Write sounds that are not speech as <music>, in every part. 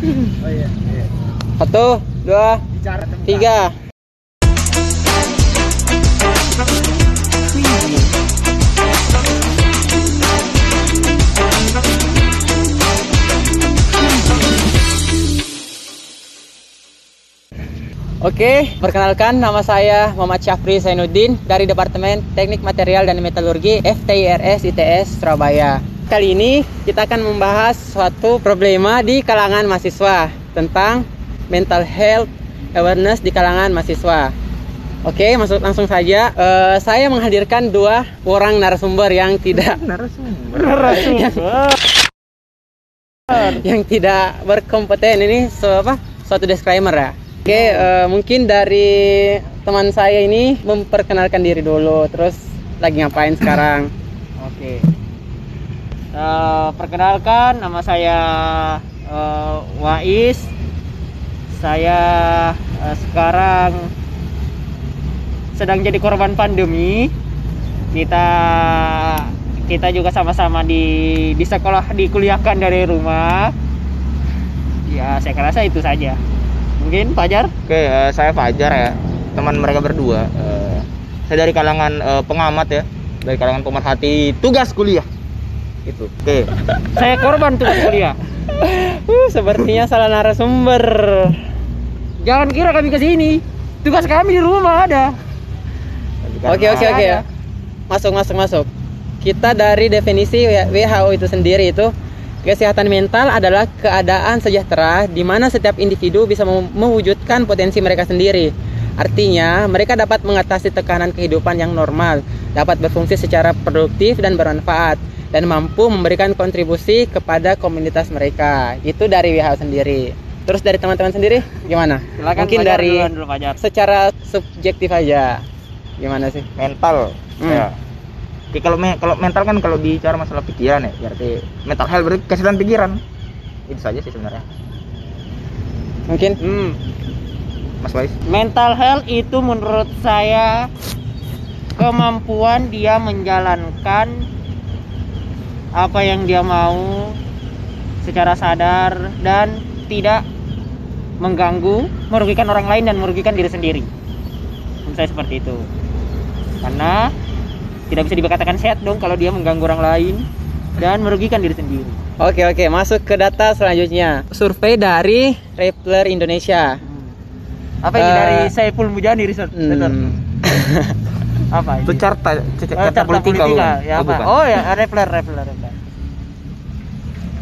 Oh iya. iya. Satu, dua, tiga. Oke, perkenalkan nama saya Muhammad Syafri Zainuddin dari Departemen Teknik Material dan Metalurgi FTIRS ITS Surabaya. Kali ini kita akan membahas suatu problema di kalangan mahasiswa tentang mental health awareness di kalangan mahasiswa. Oke, masuk langsung saja. Eh, saya menghadirkan dua orang narasumber yang tidak <laughs> narasumber. yang tidak berkompeten ini so, apa suatu disclaimer ya. Oke, eh, mungkin dari teman saya ini memperkenalkan diri dulu, terus lagi ngapain sekarang? Oke. Eh, perkenalkan nama saya eh, Wais. Saya eh, sekarang sedang jadi korban pandemi. Kita kita juga sama-sama di di sekolah dikuliahkan dari rumah. Ya, saya rasa itu saja. Mungkin Fajar? Oke, eh, saya Fajar ya. Teman mereka berdua. Eh, saya dari kalangan eh, pengamat ya. Dari kalangan pemerhati tugas kuliah. Itu. Oke. Saya korban tuh kuliah. Uh, sepertinya salah narasumber. Jangan kira kami ke sini. Tugas kami di rumah ada. Oke, oke, oke ya. Masuk, masuk, masuk. Kita dari definisi WHO itu sendiri itu kesehatan mental adalah keadaan sejahtera di mana setiap individu bisa mewujudkan potensi mereka sendiri. Artinya, mereka dapat mengatasi tekanan kehidupan yang normal, dapat berfungsi secara produktif dan bermanfaat, dan mampu memberikan kontribusi kepada komunitas mereka. Itu dari WHO sendiri. Terus dari teman-teman sendiri gimana? Silakan Mungkin Fajar dari duluan dulu Fajar. secara subjektif aja. Gimana sih? mental. Hmm. Ya. Oke, kalau me- kalau mental kan kalau bicara masalah pikiran ya, berarti mental health berarti kesehatan pikiran. Itu saja sih sebenarnya. Mungkin Hmm, Mas Wais. mental health itu menurut saya kemampuan dia menjalankan apa yang dia mau secara sadar dan tidak mengganggu, merugikan orang lain dan merugikan diri sendiri. Menurut saya seperti itu. Karena tidak bisa dikatakan sehat dong kalau dia mengganggu orang lain dan merugikan diri sendiri. Oke oke masuk ke data selanjutnya survei dari Rappler Indonesia. Apa ini Eh, dari Saiful Mujani Research? Hmm. <laughs> Apa ini? Itu carta, c- Oh, carta, politika, bukan? Ya, Oh, apa? bukan. oh ya, Rappler, Rappler.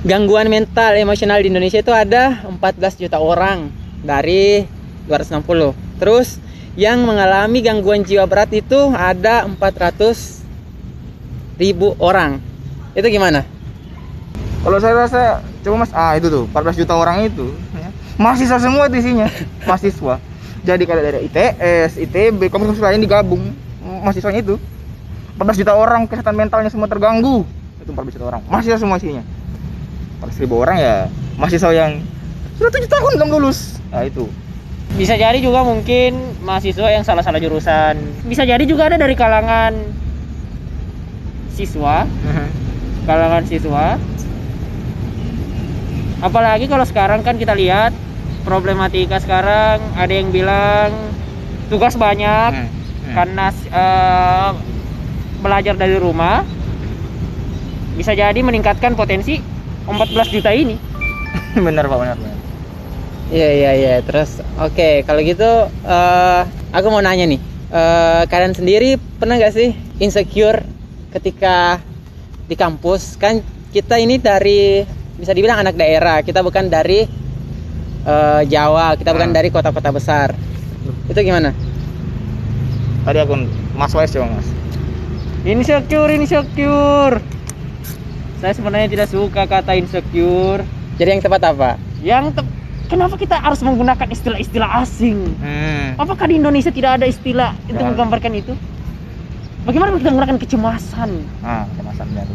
Gangguan mental emosional di Indonesia itu ada 14 juta orang dari 260. Terus yang mengalami gangguan jiwa berat itu ada 400 ribu orang. Itu gimana? Kalau saya rasa coba Mas, ah itu tuh 14 juta orang itu ya. mahasiswa semua itu isinya, <laughs> mahasiswa. Jadi kalau dari ITS, ITB, kampus lain digabung mahasiswanya itu 14 juta orang kesehatan mentalnya semua terganggu. Itu 14 juta orang. Mahasiswa semua isinya. 14 ribu orang ya mahasiswa yang sudah 7 tahun belum lulus. Nah itu. Bisa jadi juga mungkin mahasiswa yang salah-salah jurusan. Bisa jadi juga ada dari kalangan siswa, kalangan siswa. Apalagi kalau sekarang kan kita lihat problematika sekarang ada yang bilang tugas banyak Hmm. Hmm. karena eh, belajar dari rumah bisa jadi meningkatkan potensi 14 juta ini. <laughs> benar Pak, benar. benar. Iya iya iya. Terus oke kalau gitu eh aku mau nanya nih. Eh kalian sendiri pernah nggak sih insecure ketika di kampus? Kan kita ini dari bisa dibilang anak daerah. Kita bukan dari eh, Jawa. Kita bukan Hmm. dari kota-kota besar. Itu gimana? Tadi aku Mas Wais coba Mas. Insecure, insecure. Saya sebenarnya tidak suka kata insecure. Jadi yang tepat apa? Yang tep- kenapa kita harus menggunakan istilah-istilah asing? Hmm. Apakah di Indonesia tidak ada istilah untuk Ya. menggambarkan itu? Bagaimana kita menggunakan kecemasan? Ah, kemasan benar.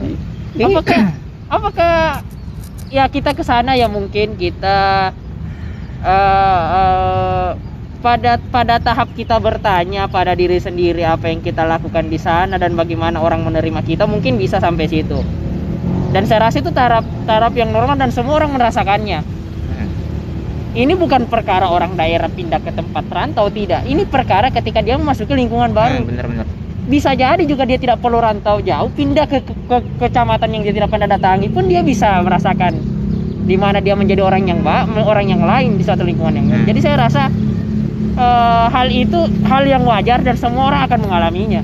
Ini- Apakah apakah ya kita ke sana ya mungkin kita eh, eh, pada pada tahap kita bertanya pada diri sendiri apa yang kita lakukan di sana dan bagaimana orang menerima kita mungkin bisa sampai situ. Dan saya rasa itu taraf taraf yang normal dan semua orang merasakannya. Hmm. ini bukan perkara orang daerah pindah ke tempat rantau tidak ini perkara ketika dia memasuki lingkungan baru Hmm, bener-bener bisa jadi juga dia tidak perlu rantau jauh pindah ke, ke, ke kecamatan yang dia tidak pernah datangi pun dia bisa merasakan di mana dia menjadi orang yang ba orang yang lain di suatu lingkungan yang lain. Hmm. Jadi saya rasa eh, hal itu hal yang wajar dan semua orang akan mengalaminya.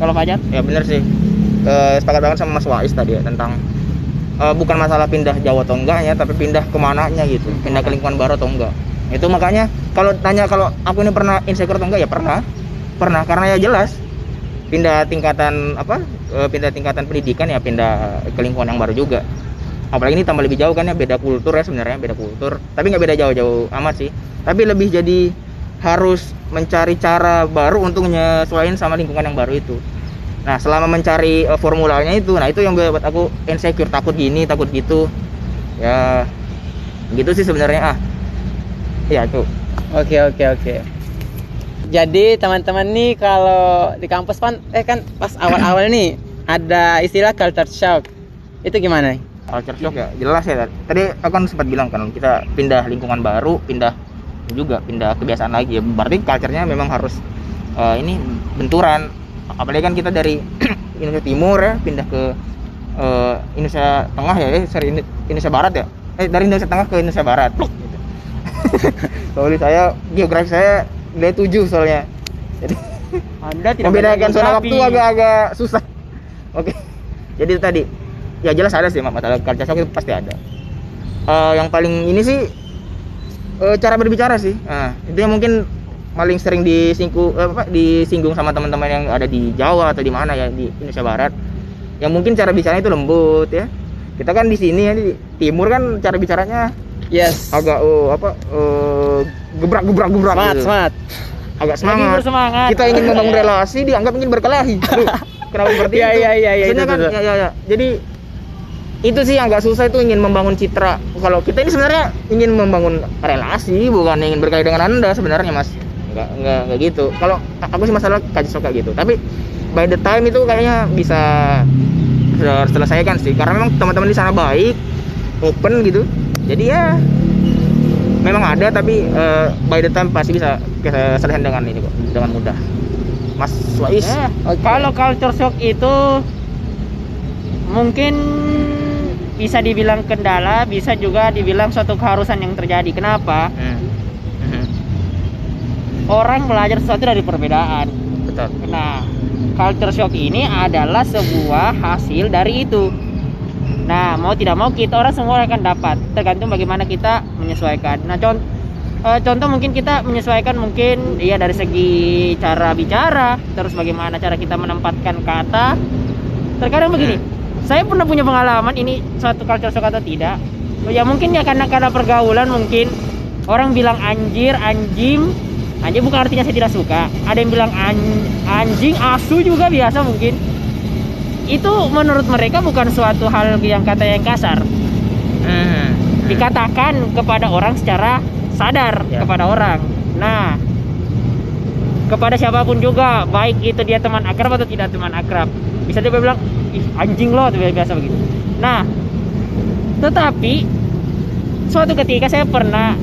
Kalau Fajar? ya bener sih Eh, sepakat banget sama Mas Wais tadi ya tentang eh, bukan masalah pindah jauh atau enggak ya tapi pindah ke mananya gitu pindah ke lingkungan baru atau enggak. Itu makanya kalau tanya kalau aku ini pernah insecure atau enggak ya pernah. Pernah karena ya jelas pindah tingkatan apa eh, pindah tingkatan pendidikan ya pindah ke lingkungan yang baru juga. Apalagi ini tambah lebih jauh kan ya beda kultur ya sebenarnya beda kultur. Tapi nggak beda jauh-jauh amat sih. Tapi lebih jadi harus mencari cara baru untuk menyesuaikan sama lingkungan yang baru itu nah selama mencari eh, formulanya itu nah itu yang buat aku insecure takut gini takut gitu ya gitu sih sebenarnya ah ya itu Oke oke oke. Jadi teman-teman nih kalau di kampus pan eh kan pas awal-awal nih ada istilah culture shock. Itu gimana? culture shock ya jelas ya tadi aku kan sempat bilang kan kita pindah lingkungan baru pindah juga pindah kebiasaan lagi ya berarti culture-nya memang harus eh, ini benturan apalagi kan kita dari <clears throat> Indonesia Timur ya pindah ke eh, Indonesia Tengah ya eh sorry Indo- Indonesia Barat ya? Eh dari Indonesia Tengah ke Indonesia Barat. Gitu. <laughs> soalnya saya geografi saya nilai 7 soalnya. Jadi <laughs> Anda tidak membedakan zona waktu agak-agak susah. <laughs> Oke. Jadi itu tadi. Ya jelas ada sih masalah shock itu pasti ada. Eh, yang paling ini sih eh, cara berbicara sih. Nah, itu yang mungkin paling sering disinggung eh, apa disinggung sama teman-teman yang ada di Jawa atau di mana ya di Indonesia Barat yang mungkin cara bicaranya itu lembut ya kita kan di sini ya di timur kan cara bicaranya Yes. agak oh, apa eh, gebrak gebrak gebrak Semangat, gitu. semangat. agak semangat bersemangat. kita ingin membangun relasi dianggap ingin berkelahi <laughs> Loh, kenapa seperti Iya, itu iya, iya, Maksudnya itu, kan itu. ya, ya, ya. jadi itu sih yang agak susah itu ingin membangun citra kalau kita ini sebenarnya ingin membangun relasi bukan ingin berkelahi dengan anda sebenarnya mas nggak nggak nggak gitu kalau aku sih masalah kacau kayak gitu tapi by the time itu kayaknya bisa selesaikan sih karena memang teman-teman di sana baik open gitu jadi ya memang ada tapi eh, by the time pasti bisa kita selesaikan dengan ini kok dengan mudah Mas Wais Ya, Oke. Kalau culture shock itu mungkin bisa dibilang kendala, bisa juga dibilang suatu keharusan yang terjadi. Kenapa? Hmm. Orang belajar sesuatu dari perbedaan. betul Nah, culture shock ini adalah sebuah hasil dari itu. Nah, mau tidak mau kita orang semua akan dapat, tergantung bagaimana kita menyesuaikan. Nah, contoh contoh mungkin kita menyesuaikan mungkin ya dari segi cara bicara, terus bagaimana cara kita menempatkan kata. Terkadang begini, saya pernah punya pengalaman ini suatu culture shock atau tidak. Ya mungkin ya karena karena pergaulan mungkin orang bilang anjir, anjing, anjing bukan artinya saya tidak suka. Ada yang bilang an- anjing, asu juga biasa mungkin. Itu menurut mereka bukan suatu hal yang kata yang kasar. Mhm. Dikatakan kepada orang secara sadar Ya. kepada orang. Nah, kepada siapa pun juga, baik itu dia teman akrab atau tidak teman akrab. Bisa dia bilang, ih anjing lo, tuh biasa begitu. Nah, tetapi suatu ketika saya pernah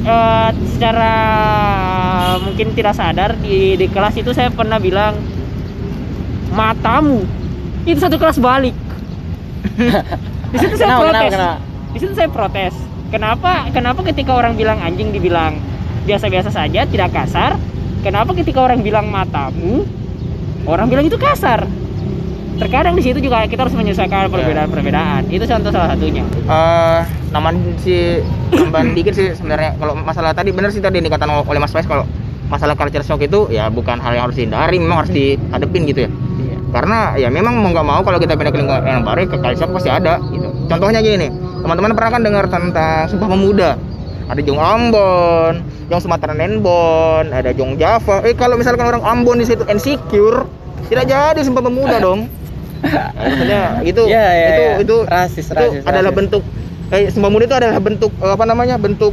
eh, secara mungkin tidak sadar di, di kelas itu saya pernah bilang matamu itu satu kelas balik. <laughs> di situ saya Kenapa, protes. kenapa, kenapa? Di situ saya protes. Kenapa? Kenapa ketika orang bilang anjing dibilang biasa-biasa saja, tidak kasar? Kenapa ketika orang bilang matamu, orang bilang itu kasar? Terkadang di situ juga kita harus menyesuaikan perbedaan-perbedaan. Itu contoh salah satunya. Eh, naman si tambahan <coughs> dikit sih sebenarnya kalau masalah tadi bener sih tadi yang dikatakan oleh Mas Wais kalau masalah culture shock itu ya bukan hal yang harus dihindari memang harus dihadepin gitu ya karena ya memang mau nggak mau kalau kita pindah ke lingkungan yang baru ke culture shock pasti ada gitu contohnya gini nih teman-teman pernah kan dengar tentang Sumpah Pemuda ada Jong Ambon, Jong Sumatera Nenbon, ada Jong Java. Eh kalau misalkan orang Ambon di situ insecure, tidak jadi Sumpah Pemuda <laughs> dong. Maksudnya itu Iya, iya, itu iya. itu Rasis, itu rasis, adalah rasis. bentuk eh Sumpah Pemuda itu adalah bentuk eh, apa namanya bentuk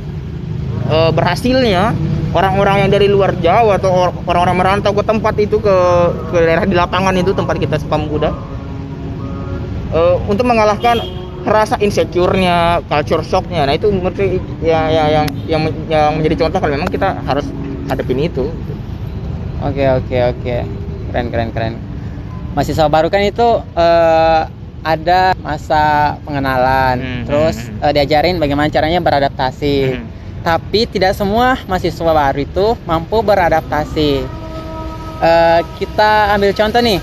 eh, berhasilnya orang-orang yang dari luar Jawa atau or- orang-orang merantau ke tempat itu ke ke daerah di lapangan itu tempat kita Sumpah Pemuda eh, untuk mengalahkan rasa insecure-nya, culture shock-nya. Nah, itu menurut ya, ya yang yang yang menjadi contoh kalau memang kita harus hadapin itu. Oke oke oke. Keren keren keren. Mahasiswa baru kan itu eh, ada masa pengenalan, Hmm, terus hmm, eh, diajarin bagaimana caranya beradaptasi. Hmm. Tapi tidak semua mahasiswa baru itu mampu beradaptasi. Eh, kita ambil contoh nih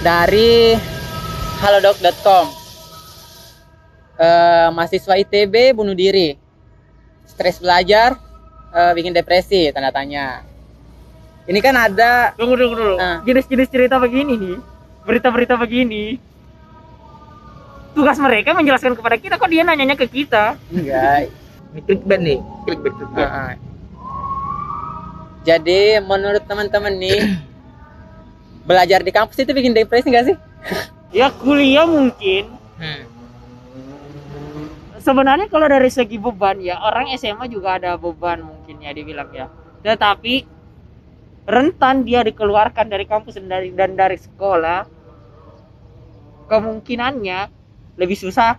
dari halodoc.com. Eh, mahasiswa ITB bunuh diri, stres belajar, eh, bikin depresi, tanda tanya. Ini kan ada Tunggu tunggu dulu. Ah. Jenis-jenis cerita begini nih, berita-berita begini. Tugas mereka menjelaskan kepada kita kok dia nanyanya ke kita. enggak. Ini clickbait nih, clickbait, clickbait. Ah, ah. Jadi menurut teman-teman nih <clears throat> belajar di kampus itu bikin depresi nggak sih? <laughs> Ya kuliah mungkin. Hmm. Sebenarnya kalau dari segi beban ya orang SMA juga ada beban mungkin ya dibilang ya. Tetapi rentan dia dikeluarkan dari kampus dan dari dan dari sekolah kemungkinannya lebih susah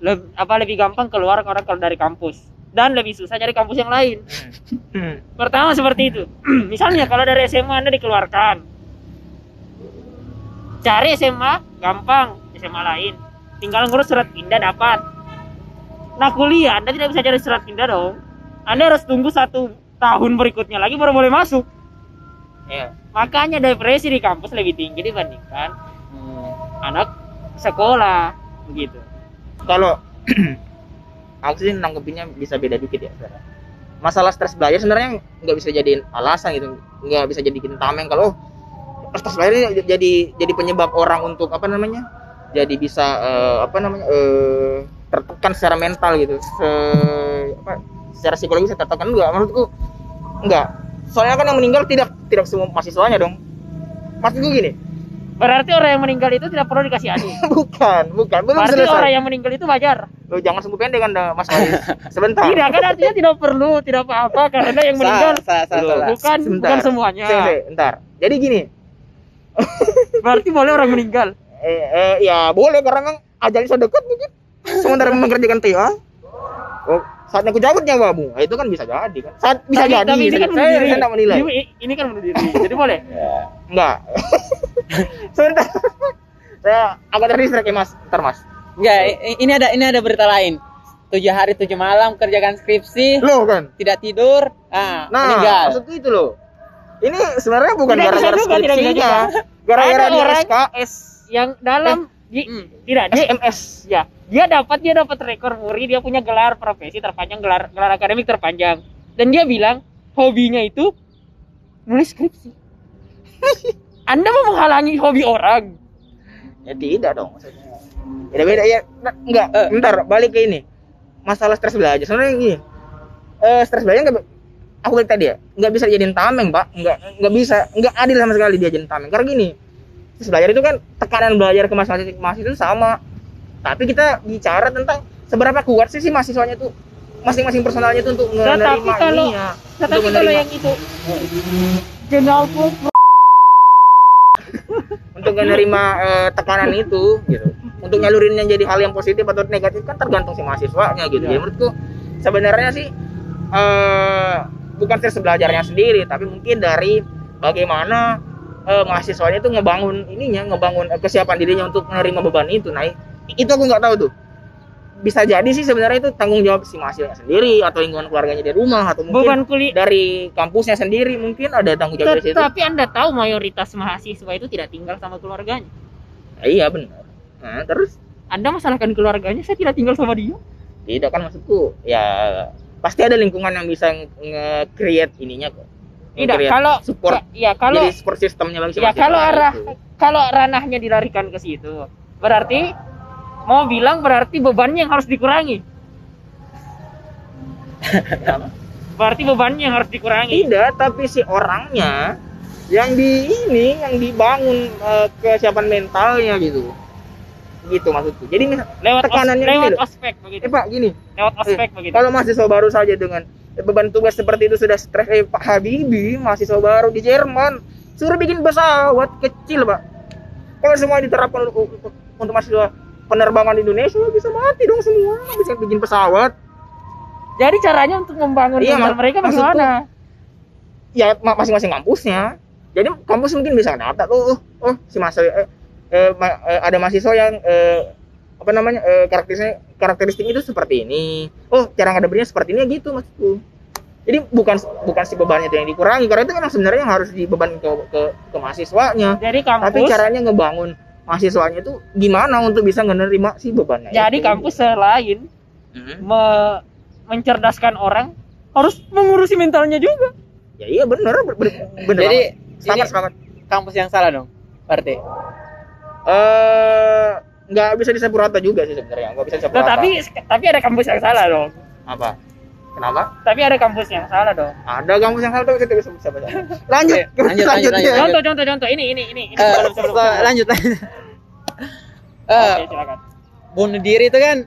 leb- apa lebih gampang keluar orang kalau dari kampus dan lebih susah cari kampus yang lain. Hmm. Pertama seperti itu. <clears throat> Misalnya kalau dari SMA Anda dikeluarkan. Cari SMA gampang, SMA lain. Tinggal ngurus surat pindah dapat. Nah kuliah Anda tidak bisa cari surat pindah dong. Anda harus tunggu satu tahun berikutnya lagi baru boleh masuk. Iya. Makanya depresi di kampus lebih tinggi dibandingkan Hmm. anak sekolah begitu. Kalau <clears throat> aku sih nanggepinnya bisa beda dikit ya sebenarnya. Masalah stres belajar sebenarnya nggak bisa jadiin alasan gitu, nggak bisa jadiin tameng kalau oh, stres belajar jadi jadi penyebab orang untuk apa namanya? Jadi bisa eh, apa namanya? eh, tertekan secara mental gitu. Se, apa, secara psikologis tertekan enggak menurutku enggak. Soalnya kan yang meninggal tidak tidak semua mahasiswanya dong. Maksudku gini, Berarti orang yang meninggal itu tidak perlu dikasihani. <laughs> bukan, bukan, belum Berarti selesai. orang yang meninggal itu wajar. Lo jangan sumbu pendek kan Mas Faris. <laughs> Sebentar. Tidak kan artinya tidak perlu, tidak apa-apa karena yang meninggal Salah, salah, salah. bukan Sebentar. bukan semuanya. Sih, sih, Bentar. Jadi gini, <laughs> Berarti boleh orang meninggal. eh, eh, ya boleh karena memang ajalnya sudah dekat mungkin. Sementara mengerjakan TA. Oh, saatnya aku cabut nyawamu. Nah, itu kan bisa jadi kan. Saat bisa Tapi- jadi. Tapi ini kan bunuh saya, diri. saya tidak menilai. Ini, ini kan bunuh diri. Jadi boleh. <laughs> Enggak. <laughs> Sebentar. saya agak terdistract ya Mas. Ntar Mas. Enggak, ini ada ini ada berita lain. Tujuh hari tujuh malam kerjakan skripsi, Loh kan. tidak tidur, ah, Nah, meninggal. maksudku itu loh. Ini sebenarnya bukan gara-gara skripsinya. Gara-gara orang- SKS. Yang dalam di, Hmm. tidak dia SMS. ya dia dapat dia dapat rekor muri dia punya gelar profesi terpanjang gelar gelar akademik terpanjang dan dia bilang hobinya itu nulis skripsi. <laughs> Anda mau menghalangi hobi orang? Ya tidak dong maksudnya. Beda beda ya. Nah, enggak, Eh. bentar balik ke ini. Masalah stres belajar. Sebenarnya gini. Eh stres belajar enggak aku tadi ya, enggak bisa jadiin tameng, Pak. Enggak enggak bisa, enggak adil sama sekali dia jadiin tameng. Karena gini, stres belajar itu kan tekanan belajar ke mahasiswa itu sama. Tapi kita bicara tentang seberapa kuat sih si mahasiswanya tuh masing-masing personalnya tuh untuk Tetapi menerima kalau- ini ya. Tetapi untuk kalau menerima yang itu General <laughs> untuk menerima eh, tekanan itu gitu untuk nyalurinnya jadi hal yang positif atau negatif kan tergantung si mahasiswanya gitu Ya. ya menurutku sebenarnya sih eh bukan stres belajarnya sendiri tapi mungkin dari bagaimana eh, mahasiswanya itu ngebangun ininya ngebangun eh, kesiapan dirinya untuk menerima beban itu nah i- itu aku nggak tahu tuh. Bisa jadi sih sebenarnya itu tanggung jawab si mahasiswanya sendiri atau lingkungan keluarganya di rumah atau mungkin beban kuliah dari kampusnya sendiri mungkin ada tanggung jawab dari situ. Tetapi Anda tahu mayoritas mahasiswa itu tidak tinggal sama keluarganya. Ah, iya benar. Nah, terus? Anda masalahkan keluarganya, saya tidak tinggal sama dia. tidak kan maksudku. Ya pasti ada lingkungan yang bisa nge-create ininya kok Tidak, Nge-create kalau support ya kalau jadi support sistemnya si ya kalau arah itu. kalau ranahnya dilarikan ke situ, berarti mau bilang berarti bebannya yang harus dikurangi. <laughs> Berarti bebannya yang harus dikurangi. tidak tapi si orangnya yang di ini yang dibangun eh, kesiapan mentalnya gitu gitu maksudku jadi misal Lewat os, tekanannya lewat gini loh. ospek begitu. eh pak gini Lewat ospek begitu. kalau mahasiswa baru saja dengan beban tugas seperti itu sudah stres. Eh Pak Habibi mahasiswa baru di Jerman. Suruh bikin pesawat kecil pak. Kalau semua diterapkan untuk, untuk, untuk mahasiswa penerbangan di Indonesia bisa mati dong semua. Bisa bikin pesawat. Jadi caranya untuk membangun Iya, mereka bagaimana? ya ma- masing-masing kampusnya. Jadi kampus mungkin bisa data tuh. Oh, oh si mahasiswa eh, eh, ma- eh, ada mahasiswa yang eh, apa namanya eh, karakteristiknya karakteristik itu seperti ini oh cara ngadepinnya seperti ini gitu maksudku jadi bukan bukan si bebannya itu yang dikurangi karena itu kan sebenarnya yang harus dibeban ke, ke ke mahasiswanya Jadi tapi kampus caranya ngebangun mahasiswanya itu gimana untuk bisa menerima si bebannya jadi itu. kampus selain Hmm. me- mencerdaskan orang harus mengurusi mentalnya juga. ya iya bener ber- ber- bener Jadi sepakat sepakat kampus yang salah dong. Berarti. eh nggak bisa disapu rata juga sih sebenarnya nggak bisa disapu Loh, rata tapi tapi ada kampus yang salah dong. apa kenapa Tapi ada kampus yang salah dong. ada kampus yang salah tapi kita bisa bisa baca <laughs> lanjut lanjut, lanjut, lanjut. ya. Contoh contoh contoh ini ini ini ini Eh, sebelum sebelum. lanjut lanjut. <laughs> Eh, Oke, silakan. bunuh diri itu kan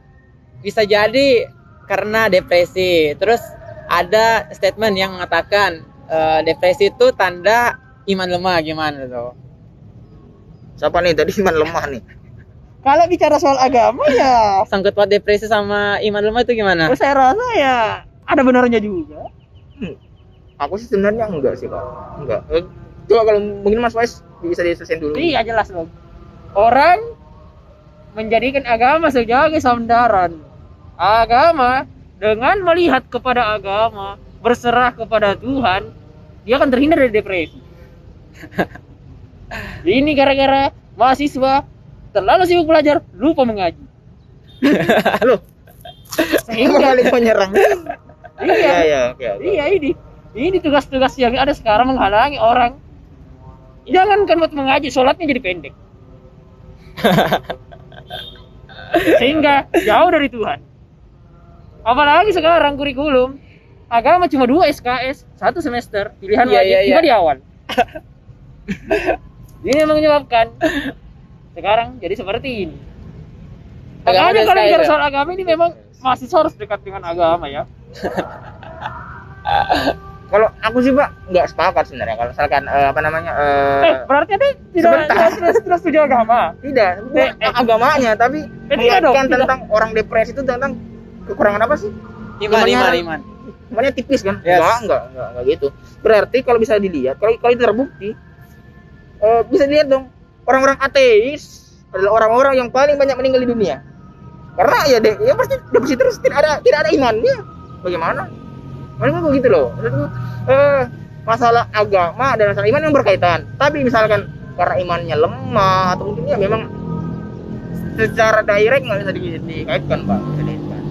bisa jadi karena depresi. Terus ada statement yang mengatakan eh, depresi itu tanda iman lemah gimana tuh? siapa nih tadi iman lemah nih Kalau bicara soal agama ya, Sangkut paut depresi sama iman lemah itu gimana? saya rasa ya ada benarnya juga. Hmm. aku sih sebenarnya enggak sih pak enggak Eh, coba kalau mungkin mas Wais bisa diselesain dulu Iya jelas dong. Orang menjadikan agama sebagai sandaran. Agama dengan melihat kepada agama, berserah kepada Tuhan, dia akan terhindar dari depresi. <laughs> Ini gara-gara mahasiswa terlalu sibuk belajar, lupa mengaji. <laughs> loh Sehingga kembali menyerang iya, iya iya oke. iya ini ini tugas-tugas yang ada sekarang menghalangi orang. Jangankan buat mengaji, sholatnya jadi pendek. <laughs> Sehingga jauh dari Tuhan. Apalagi sekarang kurikulum agama cuma dua SKS satu semester pilihan Iya, wajib iya, juga iya. di awal. <laughs> ini yang menyebabkan sekarang jadi seperti ini. Agama Makanya kalau bicara ya? soal agama ini memang mahasiswa harus dekat dengan agama ya. <laughs> kalau aku sih pak nggak sepakat sebenarnya kalau misalkan eh, apa namanya eh, Eh, berarti ada tidak tidak, tidak, tidak setuju agama. tidak bukan Eh, eh. agamanya tapi Eh, tidak dong, mengaitkan tidak. tentang orang depresi itu tentang kekurangan apa sih Iman, Imannya- iman, iman. Imannya tipis kan? Yes. Enggak, enggak, enggak, enggak gitu. Berarti kalau bisa dilihat, kalau kalau itu terbukti, eh, bisa dilihat dong, orang-orang ateis adalah orang-orang yang paling banyak meninggal di dunia. Karena ya deh, ya pasti depresi terus tidak ada tidak ada imannya. Bagaimana? Maksudku begitu loh. Maksudku eh, masalah agama dan masalah iman yang berkaitan. Tapi misalkan karena imannya lemah atau mungkin ya memang secara direct nggak bisa di- dikaitkan pak. Bisa dikaitkan.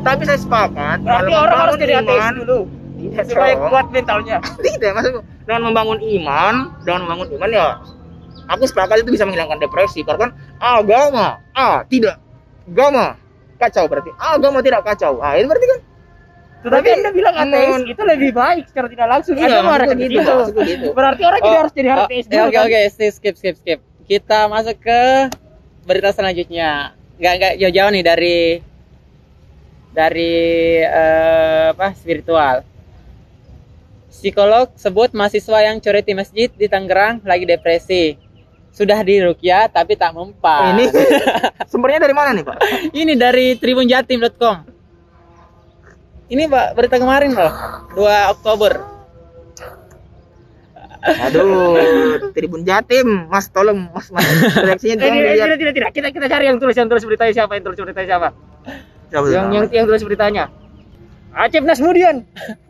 Tapi saya sepakat. Berarti kalau orang harus jadi ateis iman- dulu tidak supaya kuat mentalnya. <laughs> tidak maksudku dengan membangun iman dengan membangun iman ya aku sepakat itu bisa menghilangkan depresi karena kan agama ah tidak agama kacau berarti agama tidak kacau ah itu berarti kan Tetapi Berarti anda bilang ateis non- itu lebih baik secara tidak langsung. Iya, Anda marahkan gitu, gitu. Berarti orang tidak harus jadi Oh, ateis dulu. Oke kan? oke skip skip skip skip. Kita masuk ke berita selanjutnya. Nggak nggak jauh-jauh nih dari dari eh, apa spiritual. Psikolog sebut mahasiswa yang coret di masjid di Tangerang lagi depresi. Sudah dirukyah tapi tak mempan. ini <laughs> sumbernya dari mana nih pak Ini dari tribunjatim.com. Ini Pak berita kemarin loh, 2 Oktober. aduh Tribun Jatim mas tolong mas mas reaksinya <laughs> Eh, jangan tidak, dilihat tidak, tidak, tidak. Kita kita cari yang tulis yang tulis beritanya siapa yang tulis beritanya siapa? Siapa? Yang yang yang tulis beritanya. Acep Nasmudian.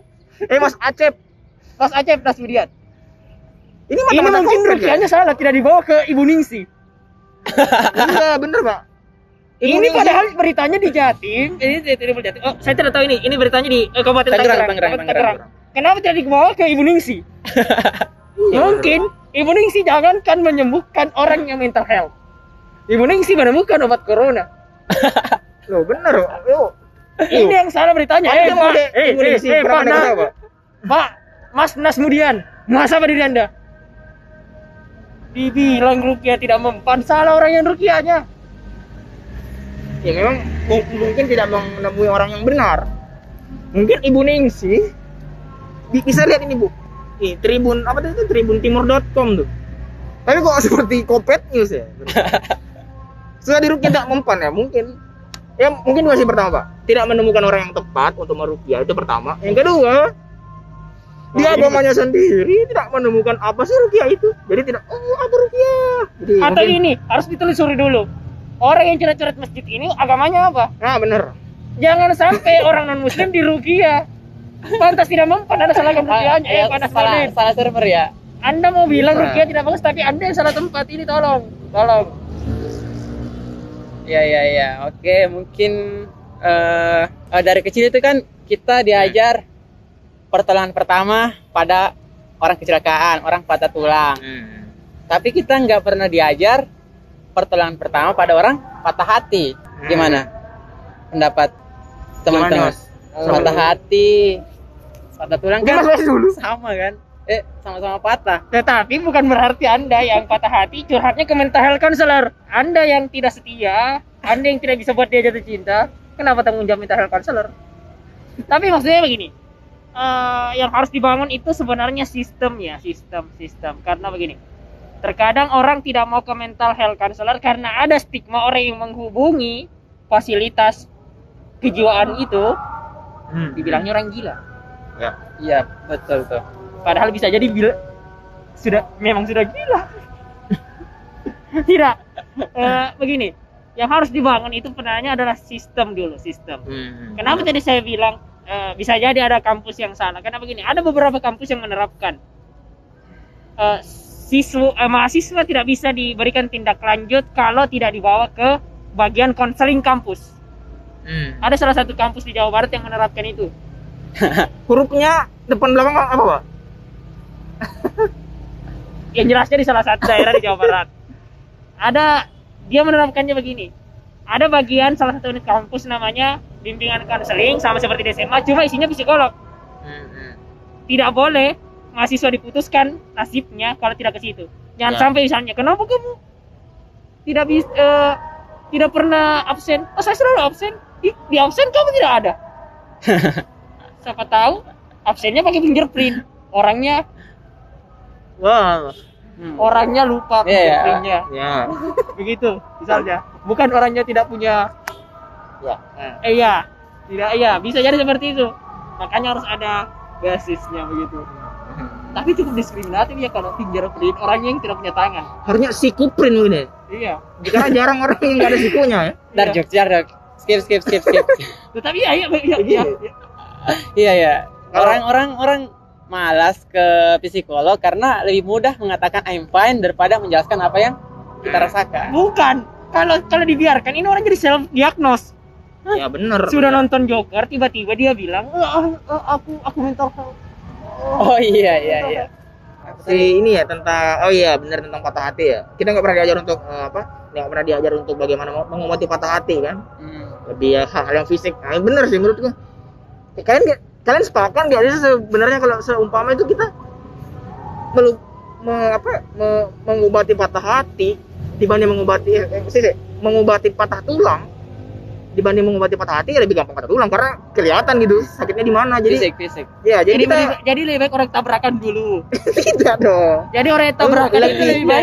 <laughs> eh mas Acep Mas Acep Nasmudian. Ini Ini mata-mata mungkin konkret, ya? rukyahnya salah tidak dibawa ke Ibu Ningsi. iya bener pak ini Ningsi- padahal beritanya di Jatim. Ini di Tribun Jatim. Oh, saya tidak tahu ini. Ini beritanya di eh, Kabupaten Tangerang, Tangerang. Kenapa tidak dibawa ke Ibu Ningsi? <laughs> Mungkin Ibu Ningsi jangankan menyembuhkan orang yang mental health. Ibu Ningsi menemukan obat corona. <laughs> loh bener loh Ini yang salah beritanya. Eh, Pak. Eh, Ibu eh, Ningsi, eh, saya, Pak? Pak, Mas Nasmudian, masa apa diri Anda? Dibilang Rukia tidak mempan, salah orang yang Rukianya. ya memang mung- mungkin tidak menemui orang yang benar mungkin ibu Ningsi bi- bisa lihat ini bu Nih, tribun apa itu tribun timur.com tuh tapi kok <laughs> seperti kopet news ya <laughs> Setelah dirukyah tidak mempan ya mungkin. Ya mungkin masih pertama pak. Tidak menemukan orang yang tepat untuk merukyah itu pertama. Yang kedua, di Oh, ini- agamanya sendiri tidak menemukan apa sih rukyah itu. Jadi tidak, oh apa rukyah. Jadi Atau mungkin- ini harus ditelusuri dulu. Orang yang coret-coret masjid ini agamanya apa? Nah bener. Jangan sampai <laughs> orang non muslim dirugia. Pantas tidak mempan ada salah rukiahnya. Eh, Ah, ya, panas salah, banget. salah server ya. Anda mau bilang rukiah tidak bagus tapi Anda yang salah tempat ini tolong. Tolong. Iya iya iya. Oke, mungkin eh, dari kecil itu kan kita diajar pertolongan pertama pada orang kecelakaan, orang patah tulang. Tapi kita nggak pernah diajar pertolongan pertama pada orang patah hati. Gimana? Pendapat teman-teman? Patah hati, patah tulang kan dulu. sama kan? Eh, sama-sama patah. Tetapi bukan berarti Anda yang patah hati curhatnya ke mental health counselor. Anda yang tidak setia, Anda yang tidak bisa buat dia jatuh cinta, kenapa tanggung jawab mental health counselor? Tapi maksudnya begini, eh, yang harus dibangun itu sebenarnya sistem ya, sistem, sistem. Karena begini, terkadang orang tidak mau ke mental health counselor karena ada stigma orang yang menghubungi fasilitas kejiwaan itu Hmm. dibilangnya orang gila. Iya, betul tuh. Padahal bisa jadi bila sudah memang sudah gila. <laughs> Tidak. Eh, begini, yang harus dibangun itu sebenarnya adalah sistem dulu, sistem. Hmm. Kenapa tadi saya bilang eh, bisa jadi ada kampus yang salah? Karena begini, ada beberapa kampus yang menerapkan eh, siswa eh, mahasiswa tidak bisa diberikan tindak lanjut kalau tidak dibawa ke bagian konseling kampus. Hmm. Ada salah satu kampus di Jawa Barat yang menerapkan itu. <laughs> Hurufnya depan belakang apa pak? yang jelasnya di salah satu daerah di Jawa Barat. Ada dia menerapkannya begini. Ada bagian salah satu unit kampus namanya bimbingan konseling sama seperti di SMA, cuma isinya psikolog. Hmm. Tidak boleh mahasiswa diputuskan nasibnya kalau tidak ke situ. Jangan Ya. sampai misalnya, kenapa kamu tidak bisa tidak pernah absen? Oh, saya selalu absen. Ih, di absen kamu tidak ada. <laughs> Siapa tahu absennya pakai fingerprint. Orangnya Wah. Hmm. orangnya lupa Iya, iya. fingerprintnya. Ya. <laughs> begitu misalnya bukan orangnya tidak punya Ya. eh iya tidak iya bisa jadi seperti itu makanya harus ada basisnya begitu tapi cukup diskriminatif ya kalau fingerprint orangnya yang tidak punya tangan Harusnya sikuprin mungkin ya. iya Karena jarang orang yang nggak ada sikunya ya. Dar Iya. jok, jok. Skip skip skip skip. tetapi ya iya iya, iya, iya. Iya ya. Orang-orang orang malas ke psikolog karena lebih mudah mengatakan I'm fine daripada menjelaskan apa yang kita rasakan. bukan kalau kalau dibiarkan ini orang jadi self diagnose Ya bener. sudah nonton Joker tiba-tiba dia bilang "Ah, ah, aku aku mental health Oh iya iya iya. si ini ya tentang oh iya benar tentang patah hati ya. Kita nggak pernah diajar untuk eh, apa? Nggak pernah diajar untuk bagaimana mau- mengobati patah hati kan. Hmm. Lebih ya hal-hal yang fisik. Nah, bener sih menurutku. Ya, kalian kalian sepakat nggak sih sebenarnya kalau seumpama itu kita melu, me- apa me- mengobati patah hati dibanding mengobati eh, eh, sih, sih, mengobati patah tulang? Dibanding mengobati patah hati ya lebih gampang patah tulang karena kelihatan gitu sakitnya di mana. Jadi Fisik fisik. ya jadi, jadi kita lebih- jadi lebih baik orang tabrakan dulu. <laughs> Tidak dong. Jadi orang tabrakan itu lebih- lebih baik